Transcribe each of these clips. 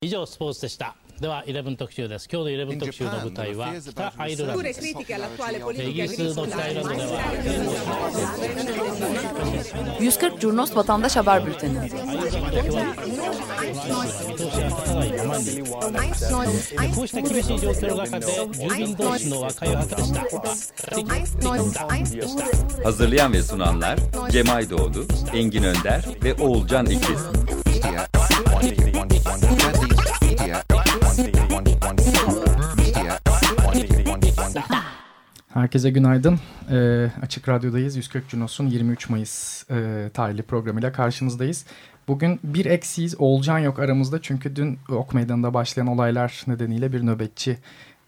以上スポーツでしたでは11特集です今日の11特集の舞台は北アイルランドですイギリスの北アイルランドでは140 Curnos Vatandaş Haber Bülteni. こうした厳しい状況の中で住民同士の和解を図りました Hazırlayan ve sunanlar Cem Aydoğdu, Engin Önder ve Oğulcan İkiz. Herkese günaydın. Ee, Açık Radyo'dayız. 140 Cunos'un 23 Mayıs e, tarihli programıyla karşınızdayız. Bugün bir eksiyiz. Oğulcan yok aramızda. Çünkü dün Ok Meydanı'nda başlayan olaylar nedeniyle bir nöbetçi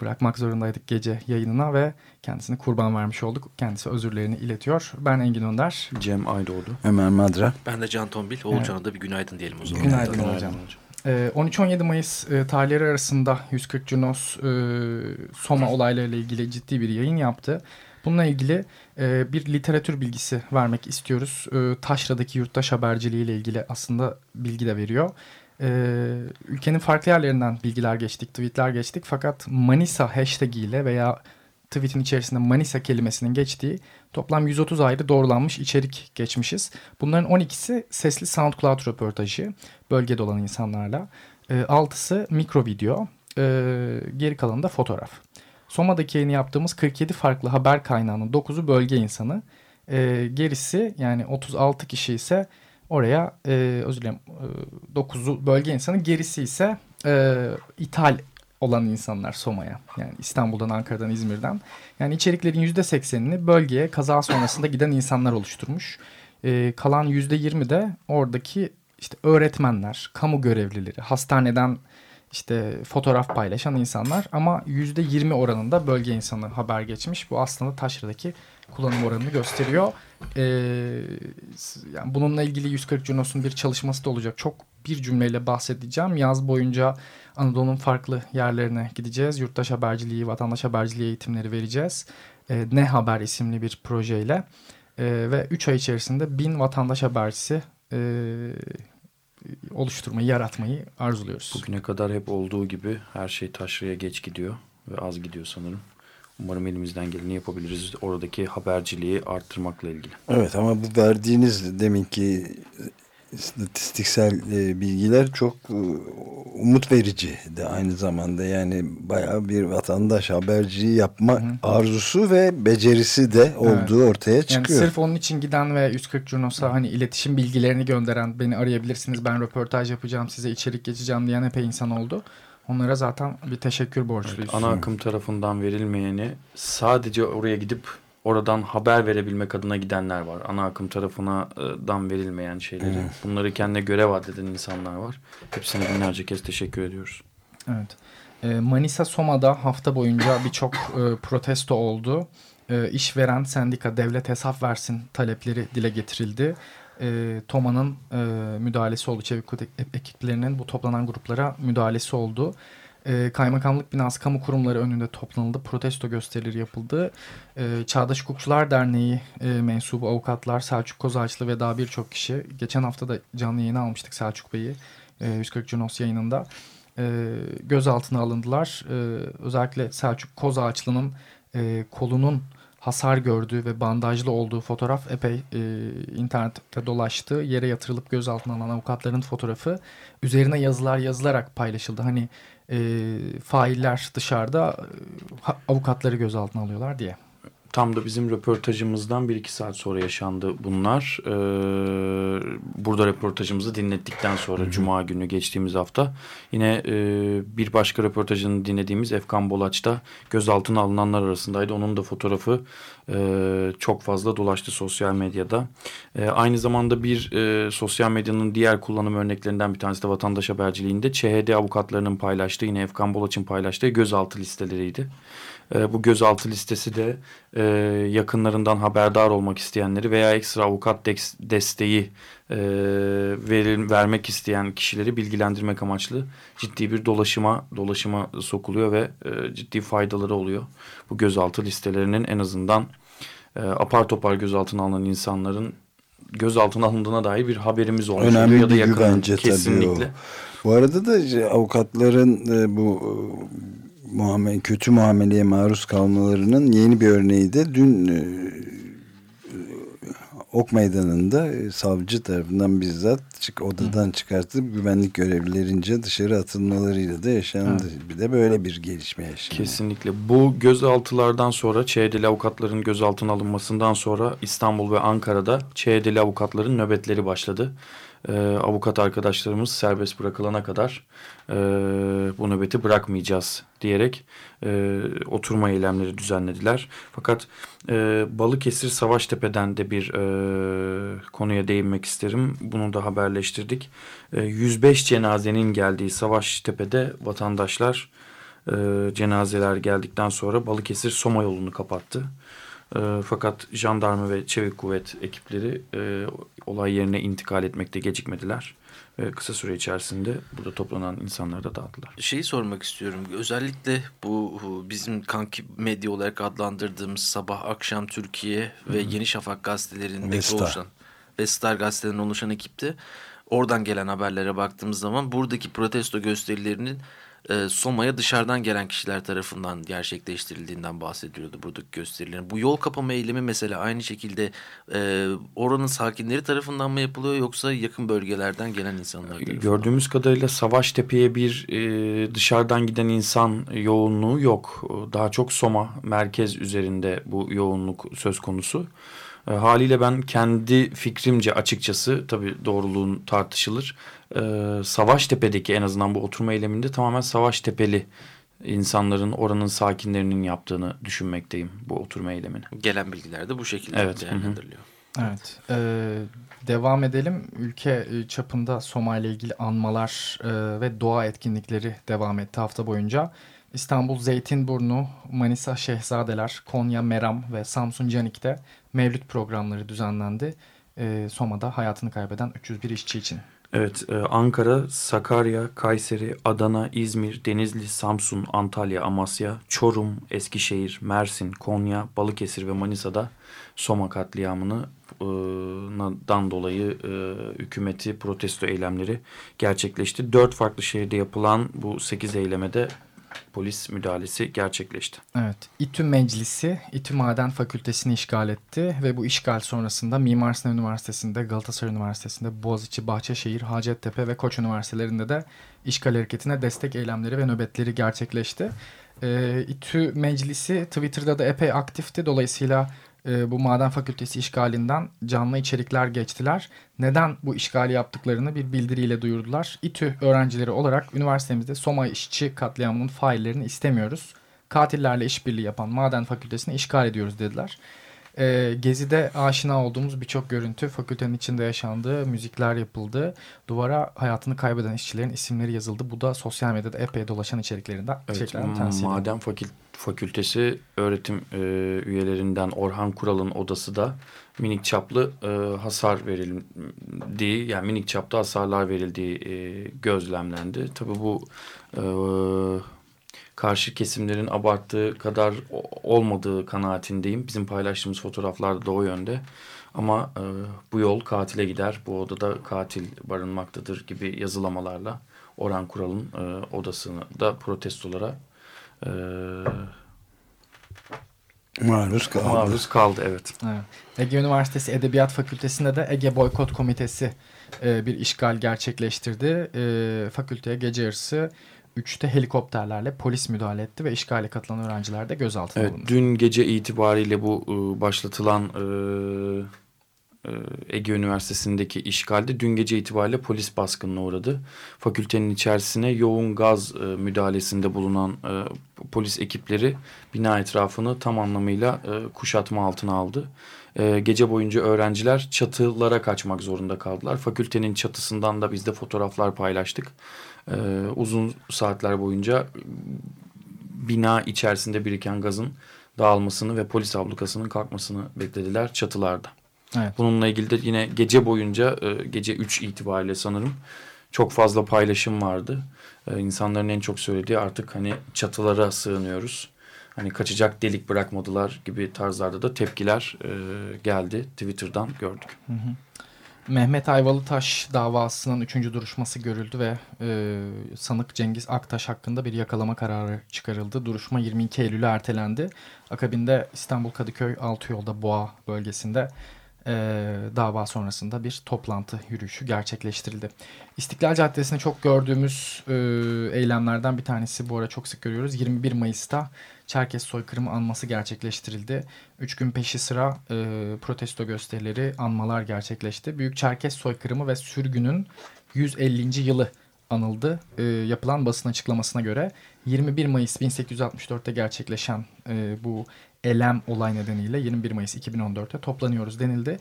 bırakmak zorundaydık gece yayınına ve kendisini kurban vermiş olduk. Kendisi özürlerini iletiyor. Ben Engin Önder. Cem Aydoğdu. Ömer Madra. Ben de Can Tombil. Oğulcan'a da bir günaydın diyelim o zaman. Günaydın, hocam. Ee, 13-17 Mayıs e, tarihleri arasında 140 Cunos e, Soma olaylarıyla ilgili ciddi bir yayın yaptı. Bununla ilgili e, bir literatür bilgisi vermek istiyoruz. Taşra'daki yurttaş haberciliği ile ilgili aslında bilgi de veriyor. Ülkenin farklı yerlerinden bilgiler geçtik, tweetler geçtik. Fakat Manisa hashtag ile veya tweetin içerisinde Manisa kelimesinin geçtiği toplam 130 ayrı doğrulanmış içerik geçmişiz. Bunların 12'si sesli SoundCloud röportajı bölgede olan insanlarla. E, 6'sı mikro video, e, geri kalanı da fotoğraf. Soma'daki yayını yaptığımız 47 farklı haber kaynağının 9'u bölge insanı. E, gerisi yani 36 kişi ise oraya e, özür dilerim e, 9'u bölge insanı gerisi ise e, ithal olan insanlar Soma'ya. Yani İstanbul'dan, Ankara'dan, İzmir'den. Yani içeriklerin %80'ini bölgeye kaza sonrasında giden insanlar oluşturmuş. E, kalan %20 de oradaki işte öğretmenler, kamu görevlileri, hastaneden işte fotoğraf paylaşan insanlar ama %20 oranında bölge insanı haber geçmiş. Bu aslında taşradaki kullanım oranını gösteriyor. Ee, yani bununla ilgili 140 Junos'un bir çalışması da olacak. Çok bir cümleyle bahsedeceğim. Yaz boyunca Anadolu'nun farklı yerlerine gideceğiz. Yurttaş haberciliği, vatandaş haberciliği eğitimleri vereceğiz. Ee, ne Haber isimli bir projeyle. Ee, ve 3 ay içerisinde bin vatandaş habercisi e, oluşturmayı, yaratmayı arzuluyoruz. Bugüne kadar hep olduğu gibi her şey taşraya geç gidiyor ve az gidiyor sanırım. Umarım elimizden geleni yapabiliriz oradaki haberciliği arttırmakla ilgili. Evet ama bu verdiğiniz deminki istatistiksel e, bilgiler çok e, umut verici de aynı zamanda yani bayağı bir vatandaş haberciliği yapma hı hı. arzusu ve becerisi de olduğu evet. ortaya çıkıyor. Yani sırf onun için giden ve 140 Junos'a hani iletişim bilgilerini gönderen beni arayabilirsiniz ben röportaj yapacağım size içerik geçeceğim diyen epey insan oldu. Onlara zaten bir teşekkür borçluyuz. Evet, ana akım tarafından verilmeyeni sadece oraya gidip oradan haber verebilmek adına gidenler var. Ana akım tarafından verilmeyen şeyleri. Evet. Bunları kendine görev addeden insanlar var. Hepsine binlerce kez teşekkür ediyoruz. Evet. Manisa Soma'da hafta boyunca birçok e, protesto oldu. E, işveren sendika devlet hesap versin talepleri dile getirildi. E, TOMA'nın e, müdahalesi oldu. Çevik kuvvet ekiplerinin bu toplanan gruplara müdahalesi oldu e, kaymakamlık binası kamu kurumları önünde toplanıldı. Protesto gösterileri yapıldı. E, Çağdaş Hukukçular Derneği e, mensubu avukatlar Selçuk Kozağaçlı ve daha birçok kişi. Geçen hafta da canlı yayına almıştık Selçuk Bey'i. E, 140 Cunos yayınında. E, gözaltına alındılar. E, özellikle Selçuk Kozağaçlı'nın e, kolunun hasar gördüğü ve bandajlı olduğu fotoğraf epey e, internette dolaştı. Yere yatırılıp gözaltına alınan avukatların fotoğrafı üzerine yazılar yazılarak paylaşıldı. Hani e, failler dışarıda e, avukatları gözaltına alıyorlar diye. Tam da bizim röportajımızdan bir iki saat sonra yaşandı bunlar. Ee, burada röportajımızı dinlettikten sonra Hı -hı. Cuma günü geçtiğimiz hafta yine e, bir başka röportajını dinlediğimiz Efkan Bolaç'ta gözaltına alınanlar arasındaydı. Onun da fotoğrafı e, çok fazla dolaştı sosyal medyada. E, aynı zamanda bir e, sosyal medyanın diğer kullanım örneklerinden bir tanesi de vatandaş haberciliğinde ÇHD avukatlarının paylaştığı yine Efkan Bolaç'ın paylaştığı gözaltı listeleriydi. E, bu gözaltı listesi de e, yakınlarından haberdar olmak isteyenleri veya ekstra avukat desteği e, verir, vermek isteyen kişileri bilgilendirmek amaçlı ciddi bir dolaşıma dolaşıma sokuluyor ve e, ciddi faydaları oluyor. Bu gözaltı listelerinin en azından e, apar topar gözaltına alınan insanların gözaltına alındığına dair bir haberimiz olmuş. Önemli ya da yakın, güvence kesinlikle. tabii o. Bu arada da avukatların e, bu e, muamele, kötü muameleye maruz kalmalarının yeni bir örneği de dün e, Ok Meydanı'nda e, savcı tarafından bizzat çık, odadan çıkartıp güvenlik görevlilerince dışarı atılmalarıyla da yaşandı. Evet. Bir de böyle bir gelişme yaşandı. Kesinlikle. Bu gözaltılardan sonra ÇED'li avukatların gözaltına alınmasından sonra İstanbul ve Ankara'da ÇED'li avukatların nöbetleri başladı e, avukat arkadaşlarımız serbest bırakılana kadar e, bu nöbeti bırakmayacağız diyerek e, oturma eylemleri düzenlediler. Fakat e, Balıkesir Savaştepe'den de bir e, konuya değinmek isterim. Bunu da haberleştirdik. E, 105 cenazenin geldiği Savaştepe'de vatandaşlar e, cenazeler geldikten sonra Balıkesir Soma yolunu kapattı. E, fakat jandarma ve çevik kuvvet ekipleri e, olay yerine intikal etmekte gecikmediler. E, kısa süre içerisinde burada toplanan insanları da dağıttılar. Şeyi sormak istiyorum. Özellikle bu bizim kanki medya olarak adlandırdığımız Sabah Akşam Türkiye ve Hı -hı. Yeni Şafak gazetelerinin oluşan ve Star gazetelerinin oluşan ekipte oradan gelen haberlere baktığımız zaman buradaki protesto gösterilerinin e, Soma'ya dışarıdan gelen kişiler tarafından gerçekleştirildiğinden bahsediyordu buradaki gösterilerin. Bu yol kapama eylemi mesela aynı şekilde e, oranın sakinleri tarafından mı yapılıyor yoksa yakın bölgelerden gelen insanlar tarafından Gördüğümüz kadarıyla Savaştepe'ye bir e, dışarıdan giden insan yoğunluğu yok. Daha çok Soma merkez üzerinde bu yoğunluk söz konusu. E, haliyle ben kendi fikrimce açıkçası tabii doğruluğun tartışılır. E, Savaştepe'deki en azından bu oturma eyleminde tamamen Savaştepe'li insanların oranın sakinlerinin yaptığını düşünmekteyim bu oturma eylemini. Gelen bilgiler de bu şekilde evet. değerlendiriliyor. Evet. Ee, devam edelim. Ülke e, çapında Soma ile ilgili anmalar e, ve doğa etkinlikleri devam etti hafta boyunca. İstanbul Zeytinburnu, Manisa Şehzadeler, Konya Meram ve Samsun Canik'te mevlüt programları düzenlendi. E, Soma'da hayatını kaybeden 301 işçi için. Evet, e, Ankara, Sakarya, Kayseri, Adana, İzmir, Denizli, Samsun, Antalya, Amasya, Çorum, Eskişehir, Mersin, Konya, Balıkesir ve Manisa'da Soma katliamını dan dolayı e, hükümeti protesto eylemleri gerçekleşti. Dört farklı şehirde yapılan bu sekiz eylemede polis müdahalesi gerçekleşti. Evet. İTÜ Meclisi İTÜ Maden Fakültesini işgal etti ve bu işgal sonrasında Mimar Sinan Üniversitesi'nde, Galatasaray Üniversitesi'nde, Boğaziçi, Bahçeşehir, Hacettepe ve Koç Üniversitelerinde de işgal hareketine destek eylemleri ve nöbetleri gerçekleşti. Ee, İTÜ Meclisi Twitter'da da epey aktifti. Dolayısıyla e, bu maden fakültesi işgalinden canlı içerikler geçtiler. Neden bu işgali yaptıklarını bir bildiriyle duyurdular. İTÜ öğrencileri olarak üniversitemizde Soma işçi katliamının faillerini istemiyoruz. Katillerle işbirliği yapan maden fakültesini işgal ediyoruz dediler. E, Gezi'de aşina olduğumuz birçok görüntü fakültenin içinde yaşandığı, müzikler yapıldı. Duvara hayatını kaybeden işçilerin isimleri yazıldı. Bu da sosyal medyada epey dolaşan içeriklerinden. Evet, maden fakültesi Fakültesi öğretim e, üyelerinden Orhan Kural'ın odası da minik çaplı e, hasar verildiği yani minik çapta hasarlar verildiği e, gözlemlendi. Tabii bu e, karşı kesimlerin abarttığı kadar olmadığı kanaatindeyim. Bizim paylaştığımız fotoğraflarda da o yönde. Ama e, bu yol katile gider, bu odada katil barınmaktadır gibi yazılamalarla Orhan Kural'ın e, odasını da protestolara e, maruz kaldı. Maruz kaldı evet. evet. Ege Üniversitesi Edebiyat Fakültesi'nde de Ege Boykot Komitesi e, bir işgal gerçekleştirdi. E, fakülteye gece yarısı 3'te helikopterlerle polis müdahale etti ve işgale katılan öğrenciler de gözaltına evet, alındı. Dün gece itibariyle bu e, başlatılan e, Ege Üniversitesi'ndeki işgalde dün gece itibariyle polis baskınına uğradı. Fakültenin içerisine yoğun gaz e, müdahalesinde bulunan e, polis ekipleri bina etrafını tam anlamıyla kuşatma altına aldı. Gece boyunca öğrenciler çatılara kaçmak zorunda kaldılar. Fakültenin çatısından da biz de fotoğraflar paylaştık. Uzun saatler boyunca bina içerisinde biriken gazın dağılmasını ve polis ablukasının kalkmasını beklediler çatılarda. Evet. Bununla ilgili de yine gece boyunca e, gece 3 itibariyle sanırım çok fazla paylaşım vardı. E, insanların en çok söylediği artık hani çatılara sığınıyoruz. hani kaçacak delik bırakmadılar gibi tarzlarda da tepkiler e, geldi Twitter'dan gördük. Hı hı. Mehmet Ayvalıtaş davasının üçüncü duruşması görüldü ve e, sanık Cengiz Aktaş hakkında bir yakalama kararı çıkarıldı. Duruşma 22 Eylül'e ertelendi. Akabinde İstanbul Kadıköy Altıyol'da Boğa bölgesinde e, dava sonrasında bir toplantı yürüyüşü gerçekleştirildi. İstiklal Caddesi'nde çok gördüğümüz e, eylemlerden bir tanesi bu ara çok sık görüyoruz. 21 Mayıs'ta Çerkes soykırımı anması gerçekleştirildi. Üç gün peşi sıra e, protesto gösterileri, anmalar gerçekleşti. Büyük Çerkes soykırımı ve sürgünün 150. yılı anıldı. E, yapılan basın açıklamasına göre 21 Mayıs 1864'te gerçekleşen e, bu elem olay nedeniyle 21 Mayıs 2014'te toplanıyoruz denildi.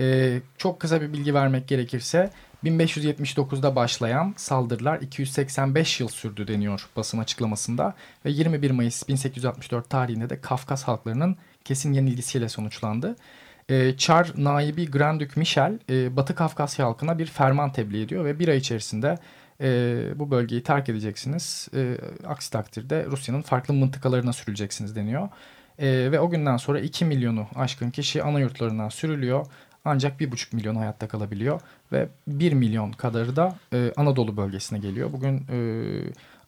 E, çok kısa bir bilgi vermek gerekirse 1579'da başlayan saldırılar 285 yıl sürdü deniyor basın açıklamasında ve 21 Mayıs 1864 tarihinde de Kafkas halklarının kesin yenilgisiyle sonuçlandı. E, Çar naibi Grand Michel e, Batı Kafkasya halkına bir ferman tebliğ ediyor ve bir ay içerisinde e, bu bölgeyi terk edeceksiniz. E, aksi takdirde Rusya'nın farklı mıntıkalarına sürüleceksiniz deniyor. E, ve o günden sonra 2 milyonu aşkın kişi ana yurtlarından sürülüyor. Ancak 1,5 milyon hayatta kalabiliyor ve 1 milyon kadarı da e, Anadolu bölgesine geliyor. Bugün e,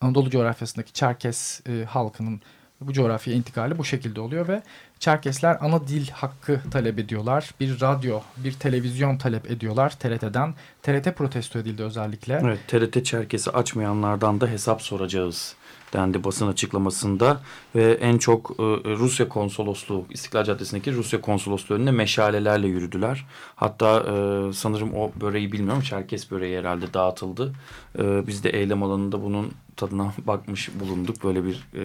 Anadolu coğrafyasındaki Çerkes e, halkının bu coğrafyaya intikali bu şekilde oluyor ve Çerkesler ana dil hakkı talep ediyorlar. Bir radyo, bir televizyon talep ediyorlar TRT'den. TRT protesto edildi özellikle. Evet, TRT Çerkes'i açmayanlardan da hesap soracağız dendi basın açıklamasında ve en çok e, Rusya konsolosluğu İstiklal Caddesi'ndeki Rusya konsolosluğu önünde meşalelerle yürüdüler. Hatta e, sanırım o böreği bilmiyorum Çerkes böreği herhalde dağıtıldı. E, biz de eylem alanında bunun tadına bakmış bulunduk. Böyle bir e,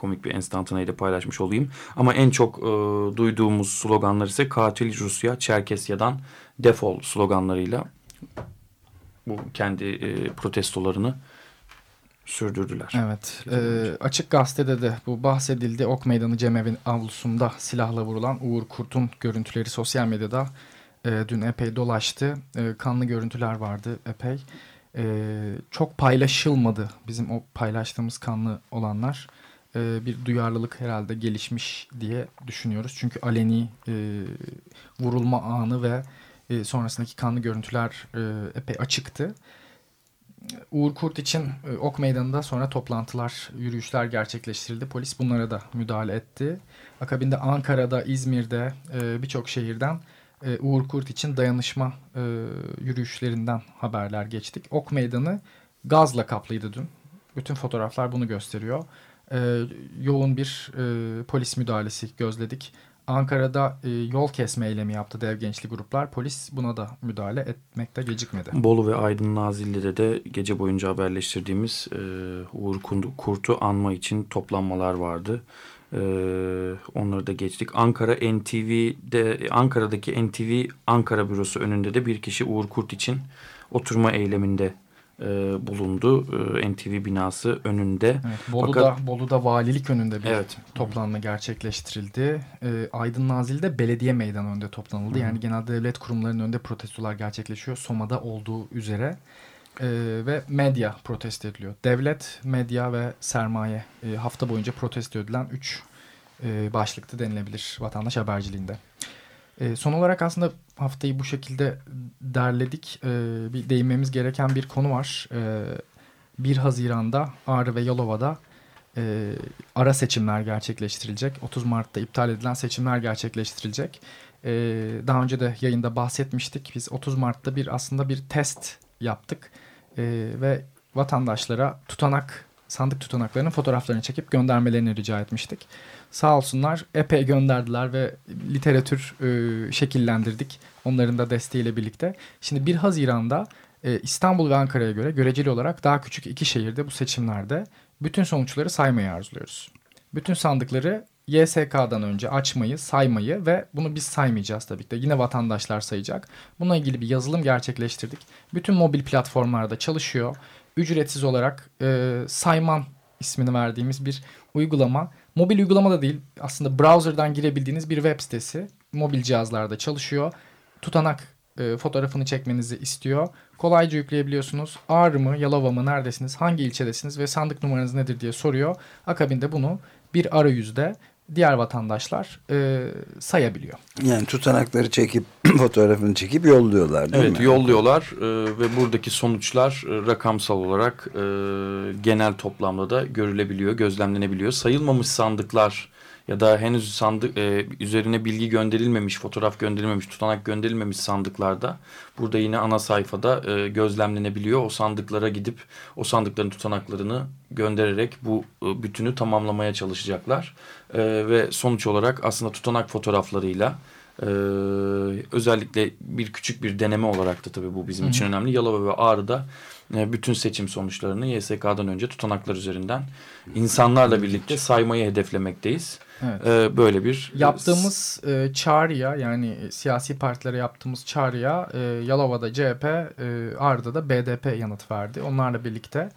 komik bir enstantaneyi de paylaşmış olayım. Ama en çok e, duyduğumuz sloganlar ise katil Rusya Çerkesya'dan defol sloganlarıyla bu kendi e, protestolarını sürdürdüler. Evet. E, açık gazetede de bu bahsedildi. Ok Meydanı Cemevin avlusunda silahla vurulan Uğur Kurt'un görüntüleri sosyal medyada e, dün epey dolaştı. E, kanlı görüntüler vardı epey. E, çok paylaşılmadı bizim o paylaştığımız kanlı olanlar. E, bir duyarlılık herhalde gelişmiş diye düşünüyoruz. Çünkü aleni e, vurulma anı ve e, sonrasındaki kanlı görüntüler e, epey açıktı. Uğur Kurt için e, Ok Meydanı'nda sonra toplantılar, yürüyüşler gerçekleştirildi. Polis bunlara da müdahale etti. Akabinde Ankara'da, İzmir'de e, birçok şehirden e, Uğur Kurt için dayanışma yürüyüşlerinden haberler geçtik. Ok Meydanı gazla kaplıydı dün. Bütün fotoğraflar bunu gösteriyor. Yoğun bir polis müdahalesi gözledik. Ankara'da e, yol kesme eylemi yaptı dev gençli gruplar. Polis buna da müdahale etmekte gecikmedi. Bolu ve Aydın Nazilli'de de gece boyunca haberleştirdiğimiz e, Uğur Kurt'u anma için toplanmalar vardı. E, onları da geçtik. Ankara NTV'de Ankara'daki NTV Ankara bürosu önünde de bir kişi Uğur Kurt için oturma eyleminde e, bulundu. E, NTV binası önünde. Evet, Bolu'da, Fakat, Bolu'da valilik önünde bir evet. toplanma gerçekleştirildi. E, Aydın Nazilli'de belediye meydanı önünde toplanıldı. Hı. Yani genel devlet kurumlarının önünde protestolar gerçekleşiyor. Soma'da olduğu üzere. E, ve medya protesto ediliyor. Devlet, medya ve sermaye e, hafta boyunca protesto edilen üç e, başlıkta denilebilir vatandaş haberciliğinde. E, son olarak aslında haftayı bu şekilde derledik. E, bir değinmemiz gereken bir konu var. E, 1 Haziran'da Ağrı ve Yalova'da e, ara seçimler gerçekleştirilecek. 30 Mart'ta iptal edilen seçimler gerçekleştirilecek. E, daha önce de yayında bahsetmiştik. Biz 30 Mart'ta bir aslında bir test yaptık e, ve vatandaşlara tutanak sandık tutanaklarının fotoğraflarını çekip göndermelerini rica etmiştik. Sağ olsunlar epey gönderdiler ve literatür e, şekillendirdik. Onların da desteğiyle birlikte. Şimdi 1 Haziran'da e, İstanbul ve Ankara'ya göre göreceli olarak daha küçük iki şehirde bu seçimlerde bütün sonuçları saymayı arzuluyoruz. Bütün sandıkları YSK'dan önce açmayı, saymayı ve bunu biz saymayacağız tabii ki de. Yine vatandaşlar sayacak. Bununla ilgili bir yazılım gerçekleştirdik. Bütün mobil platformlarda çalışıyor. Ücretsiz olarak e, Sayman ismini verdiğimiz bir uygulama. Mobil uygulama da değil aslında browser'dan girebildiğiniz bir web sitesi. Mobil cihazlarda çalışıyor. Tutanak e, fotoğrafını çekmenizi istiyor. kolayca yükleyebiliyorsunuz. Ağrı mı, Yalova mı, neredesiniz, hangi ilçedesiniz ve sandık numaranız nedir diye soruyor. Akabinde bunu bir arayüzde diğer vatandaşlar e, sayabiliyor. Yani tutanakları çekip fotoğrafını çekip yolluyorlar değil evet, mi? yolluyorlar e, ve buradaki sonuçlar e, rakamsal olarak e, genel toplamda da görülebiliyor, gözlemlenebiliyor. Sayılmamış sandıklar ya da henüz sandık e, üzerine bilgi gönderilmemiş, fotoğraf gönderilmemiş, tutanak gönderilmemiş sandıklarda burada yine ana sayfada e, gözlemlenebiliyor. O sandıklara gidip o sandıkların tutanaklarını göndererek bu e, bütünü tamamlamaya çalışacaklar. E, ve sonuç olarak aslında tutanak fotoğraflarıyla ee, özellikle bir küçük bir deneme olarak da tabii bu bizim Hı -hı. için önemli. Yalova ve Ağrı'da bütün seçim sonuçlarını YSK'dan önce tutanaklar üzerinden insanlarla birlikte saymayı hedeflemekteyiz. Evet. Ee, böyle bir yaptığımız e, çağrıya yani siyasi partilere yaptığımız çağrıya e, Yalova'da CHP, e, Ağrı'da da BDP yanıt verdi. Onlarla birlikte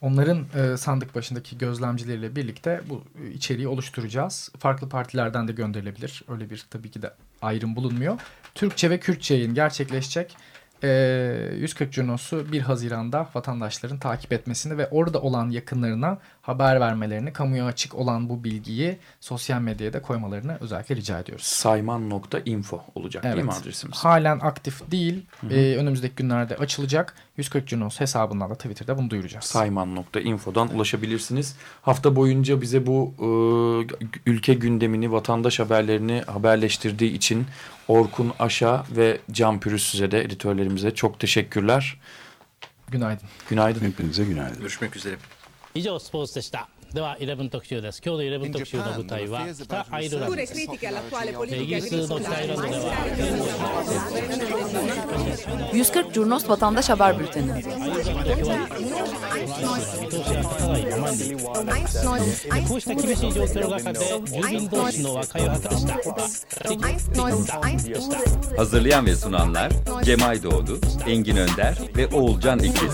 onların e, sandık başındaki gözlemcileriyle birlikte bu içeriği oluşturacağız. Farklı partilerden de gönderilebilir. Öyle bir tabii ki de ayrım bulunmuyor. Türkçe ve Kürtçe yayın gerçekleşecek e, 140 Cunos'u 1 Haziran'da vatandaşların takip etmesini ve orada olan yakınlarına haber vermelerini, kamuya açık olan bu bilgiyi sosyal medyaya da koymalarını özellikle rica ediyoruz. Sayman.info olacak evet. değil mi adresimiz? Halen aktif değil. Hı hı. E, önümüzdeki günlerde açılacak. 140 Cunos hesabından da Twitter'da bunu duyuracağız. Sayman.info'dan ulaşabilirsiniz. Hafta boyunca bize bu e, ülke gündemini, vatandaş haberlerini haberleştirdiği için Orkun Aşa ve Can Pürüzsüz'e de editörlerimize çok teşekkürler. Günaydın. Günaydın. Hepinize günaydın. Görüşmek üzere. 以上スポーツでした。 では11特集です今日の11特集の舞台は北アイルランドですイギリスの北アイルランドでは140 Curnos Vatandaş Haber Bülteni Hazırlayan ve sunanlar Cemay Doğdu, Engin Önder ve Oğulcan İkiz.